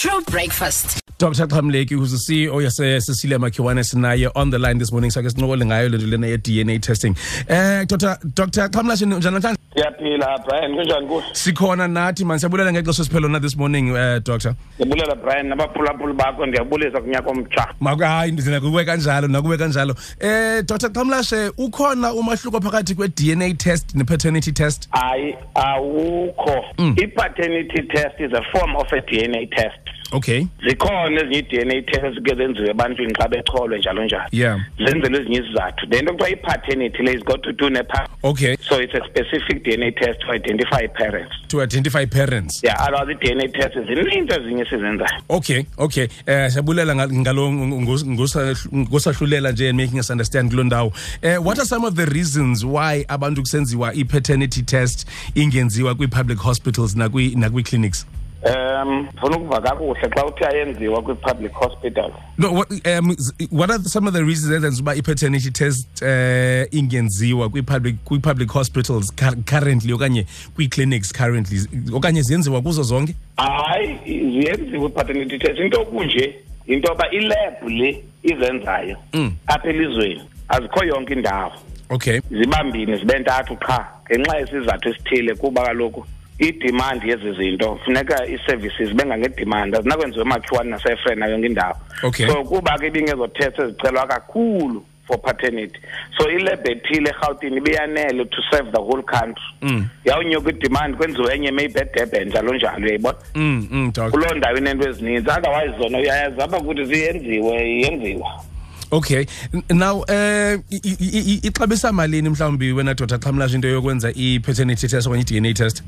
True breakfast. Dr. Qhamleki who's the CEO yase Cecilia Makhiwane sinaye on the line this morning sake sinqokole ngayo lento lena ye DNA testing. Eh Dr. Dr. Namhlanje? Siyaphila brian kunjani kuwe Sikhona nathi man siyabulela ngexesha siphelo na this morning uh, Dr. ndiyabulela brian nabaphulaphuli bakho ndiyabulisa kunyaka omtsha hayi ndizina kuwe kanjalo nakuwe kanjalo. Eh Dr. Qhamlashe ukhona umahluko phakathi kwe DNA test ne paternity test? hayi awukho i-paternity test is a form of a dna test Okay. zikhona ezinye i-dna test ke zenziwe ebantwini xa becholwe njalo njalo Yeah. zenzelwe ezinye izizathu le nto kuthiwa i-paternity le is got to do nepa Okay. so it's a specific dna test to identify parents To identify parents. yeah otherwise i-dna test zininto ezinye sizenzayo Okay, okay. Eh siyabulela nga- ngalo ngosahlulela nje and making us understand kulo ndawo. Eh what are some of the reasons why abantu kusenziwa i-paternity test ingenziwa kwi-public hospitals nakwi nakwi clinics? Um funa ukuva kakuhle xa uthi ayenziwa kwi-public hospital No what um z- what are some of the reasons ezenza uba i-paternity test eh ingenziwa kwi-public kwi-public hospitals cur- currently okanye kwi-clinics currently okanye ziyenziwa kuzo zonke? hayi ziyenziwe i-paternity test into kunje into yoba ilebhu le izenzayo Mm. apha elizweni azikho yonke indawo Okay. ziba mbini zibe ntathu qha ngenxa yesizathu esithile kuba kaloku idemand yezi zinto funeka ii-services bengangedemand azinakwenziwa emakhiwane nasefren nayo yonke indawo Okay. so kuba ke ibingezotests ezicelwa kakhulu for paternity so ilebhu ethile erhawutini ibiyanele to serve the whole country Mm. yawunyuka idemand kwenziwe enye maybe edurban njalo njalo uyayibona Mm mm doc. kuloo ndawo ineento ezininzi otherwise zona uyayazi apha kuthi ziyenziwe yenziwa Okay. N- Now eh i- i- i- ixabisa malini mhlawumbi wena Dr. Qhamlashe into yokwenza i-paternity test okanye i-DNA test?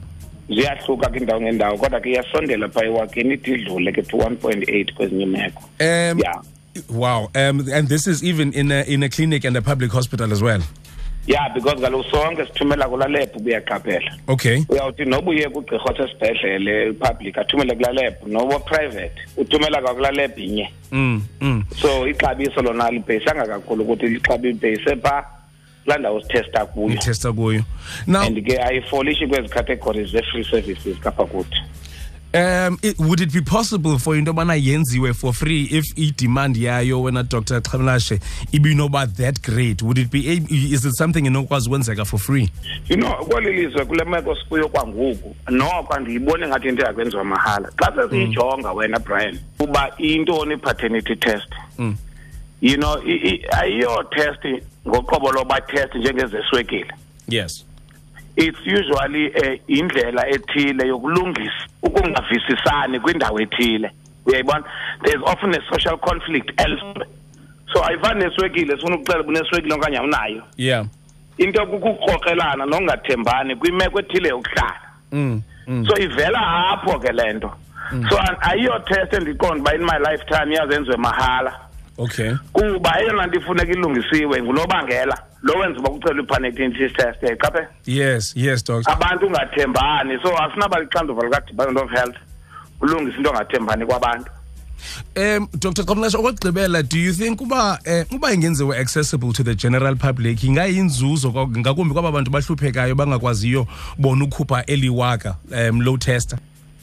Ziyahluka kwindawo ngendawo kodwa ke iyasondela phaa iwakeni ide idlule ke to one point eight kwezinye imeko Um yeah wow. Um and this is even in a in a clinic and a public hospital as well. yeah because kaloku sonke sithumela kulaa kuyaqaphela Okay. uyawuthi noba uye kugqirha osesibhedlele public athumele kulaa noba private uthumela kwakulaa inye Mm mm. so ixabiso lona libheyisanga kakhulu ukuthi lixabi libheyise phaa kulaa ndawo sithesta kuyo Testa kuyo. Now and ke ayifolishi kwezi categories ze-free services kapha kuthi um it, would it be possible for into yobana yenziwe for free if i-demand yayo wena Dr. Qhamlashe ibinoba that great would it be is it something enokwazi ukwenzeka for free? you know kweli lizwe kule meko sikuyo kwangoku noko andiyiboni ngathi into yakwenziwa mahala xa sesiyijonga wena brian uba intoni i-paternity test Mm. you know ayiyo test ngoqobo loba test njengezeswekile Yes. it's usually uh, indlela ethile yokulungisa ukungavisisani kwindawo ethile uyayibona there's often a social conflict elsewhere so ayifani neswekile sifuna ukucela uneswekile okanye awunayo Yeah. into kukukrokrelana nokungathembani kwimeko ethile yokuhlala Mm. Mm. so ivela apho ke le nto so an- ayiyo test endiqonda uba in my lifetime iyazenziwe mahala Okay. kuba eyona nto ifuneka ilungisiwe ngunobangela lo wenza uba kucelwa i-paternity test yayiqaphe Yes, yes doctor. abantu ungathembani so asinaba lixanduva likadepartment of health ulungisa into ongathembani kwabantu Um Dr. Qhamlashe okugqibela do you think uba eh, uba ingenziwa accessible to the general public ingayinzuzo kwa- ngakumbi kwaba bantu bahluphekayo bangakwaziyo bona ukhupha eliwaka um low tester?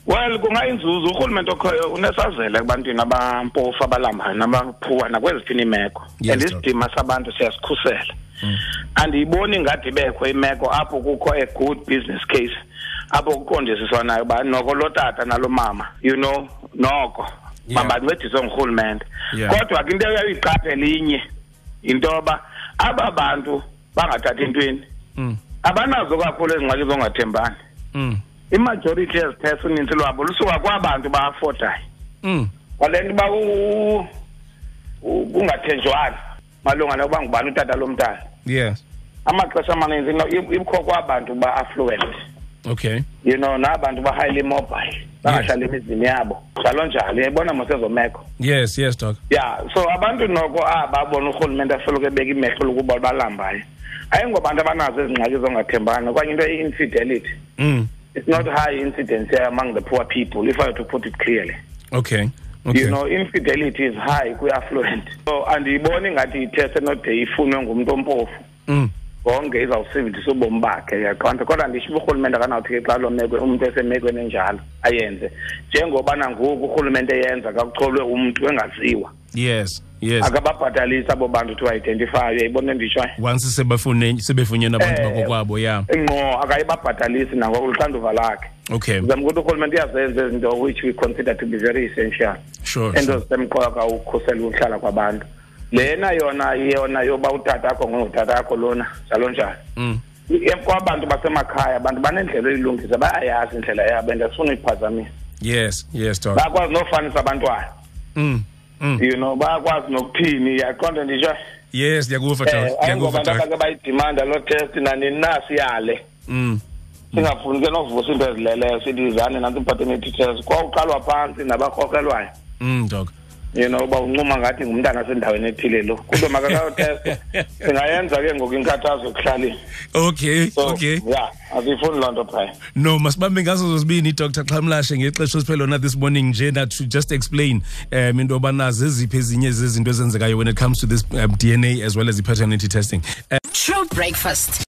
Well kungayinzuzo urhulumente okhoyo unesazela ebantwini abampofu abalambayo nabaphuwa nakwezithini iimeko Yes, and isidima sabantu siyasikhusela. Andiyiboni ngathi ibekho imeko apho kukho a good business case apho kuqondisiswa nayo uba noko lo tata nalo mama you know noko. Mabancediswe ngurhulumente. Kodwa ke into eyayiqaphela inye into yoba aba bantu bangathathi entweni Mm. abanazo kakhulu ezingxaki zongathembani. Mm. Imajority yezitests unintsi lwabo lusuka kwabantu baafodayo Mm. kwale nto uba u- u- kungathenjwana malunga nokuba ngubani utata lomntana Yes. amaxesha amaninzi no- ib- ibikho kwabantu ba-affluent Okay. you know nabantu ba-highly mobile bangahlali emizini yabo njalo njalo uyayibona mosezo meko Yes, yes doc. ya so abantu noko aba bona urhulumente asoloko ebeka imehlo ukuba balambayo ayingobantu abanazo ezingxaki zongathembani okanye into i-infidelity Mm. It's not high incidence among the poor people if i were to put it clearly Okay. Okay. you know infidelity is high kwi-affluent so andiyiboni ngathi itest enode ifunwe ngumntu ompofu Mm. konke izawusindisa ubomi bakhe yaqonda kodwa ndisho uba urhulumente akanawuthi ke xa lo meko umuntu esemekweni enjalo ayenze njengobana ngoku urhulumente eyenza kakucholwe umntu engaziwa yes yes. Akababhatalisi abo bantu thi identify uyayibona enditshoyo once sebefunyenwe abantu Eh, bakokwabo ya. ngqo akayibabhatalisi nangoluxanduva lakhe. Okay. Uzama ukuthi urhulumente uyazenza izinto which we consider to be very essential. Sure, sure. zisemqoka ukukhusela ukuhlala kwabantu. Lena yona yona yoba utata akho ngongutata akho lona njalo njalo. Mm. Kwabantu basemakhaya abantu banendlela elilungisa bayayazi indlela yabo and asifuna uyiphazamisa yes yes bakwazi nofanisa abantwana. Mm. Mm. you know bayakwazi nokuthini? Yaqonda nditsho yes ndiyakuva um doc ndiyakuva ayingobantu doc abake bayidimanda loo test nanini na siyale. Mm. singafuni ke novusa into ezileleyo sithi izane nanto i-paternity test kwawuqalwa phantsi nabakrokrelwayo Mm, doc you know uba uncuma ngathi ngumntana sendaweni ethile lo. Kube makakayotesta singayenza ke ngoku inkathazo ekuhlaleni. Okay so okay. ya asiyifuni loo nto phaya. No masibambe ngazo zozibini dr. Xhamlashe ngexesha esiphele lona this morning nje that to just explain um into yobana zeziphi ezinye zezinto ezenzekayo when it comes to this um, dna as well as the paternity testing True breakfast.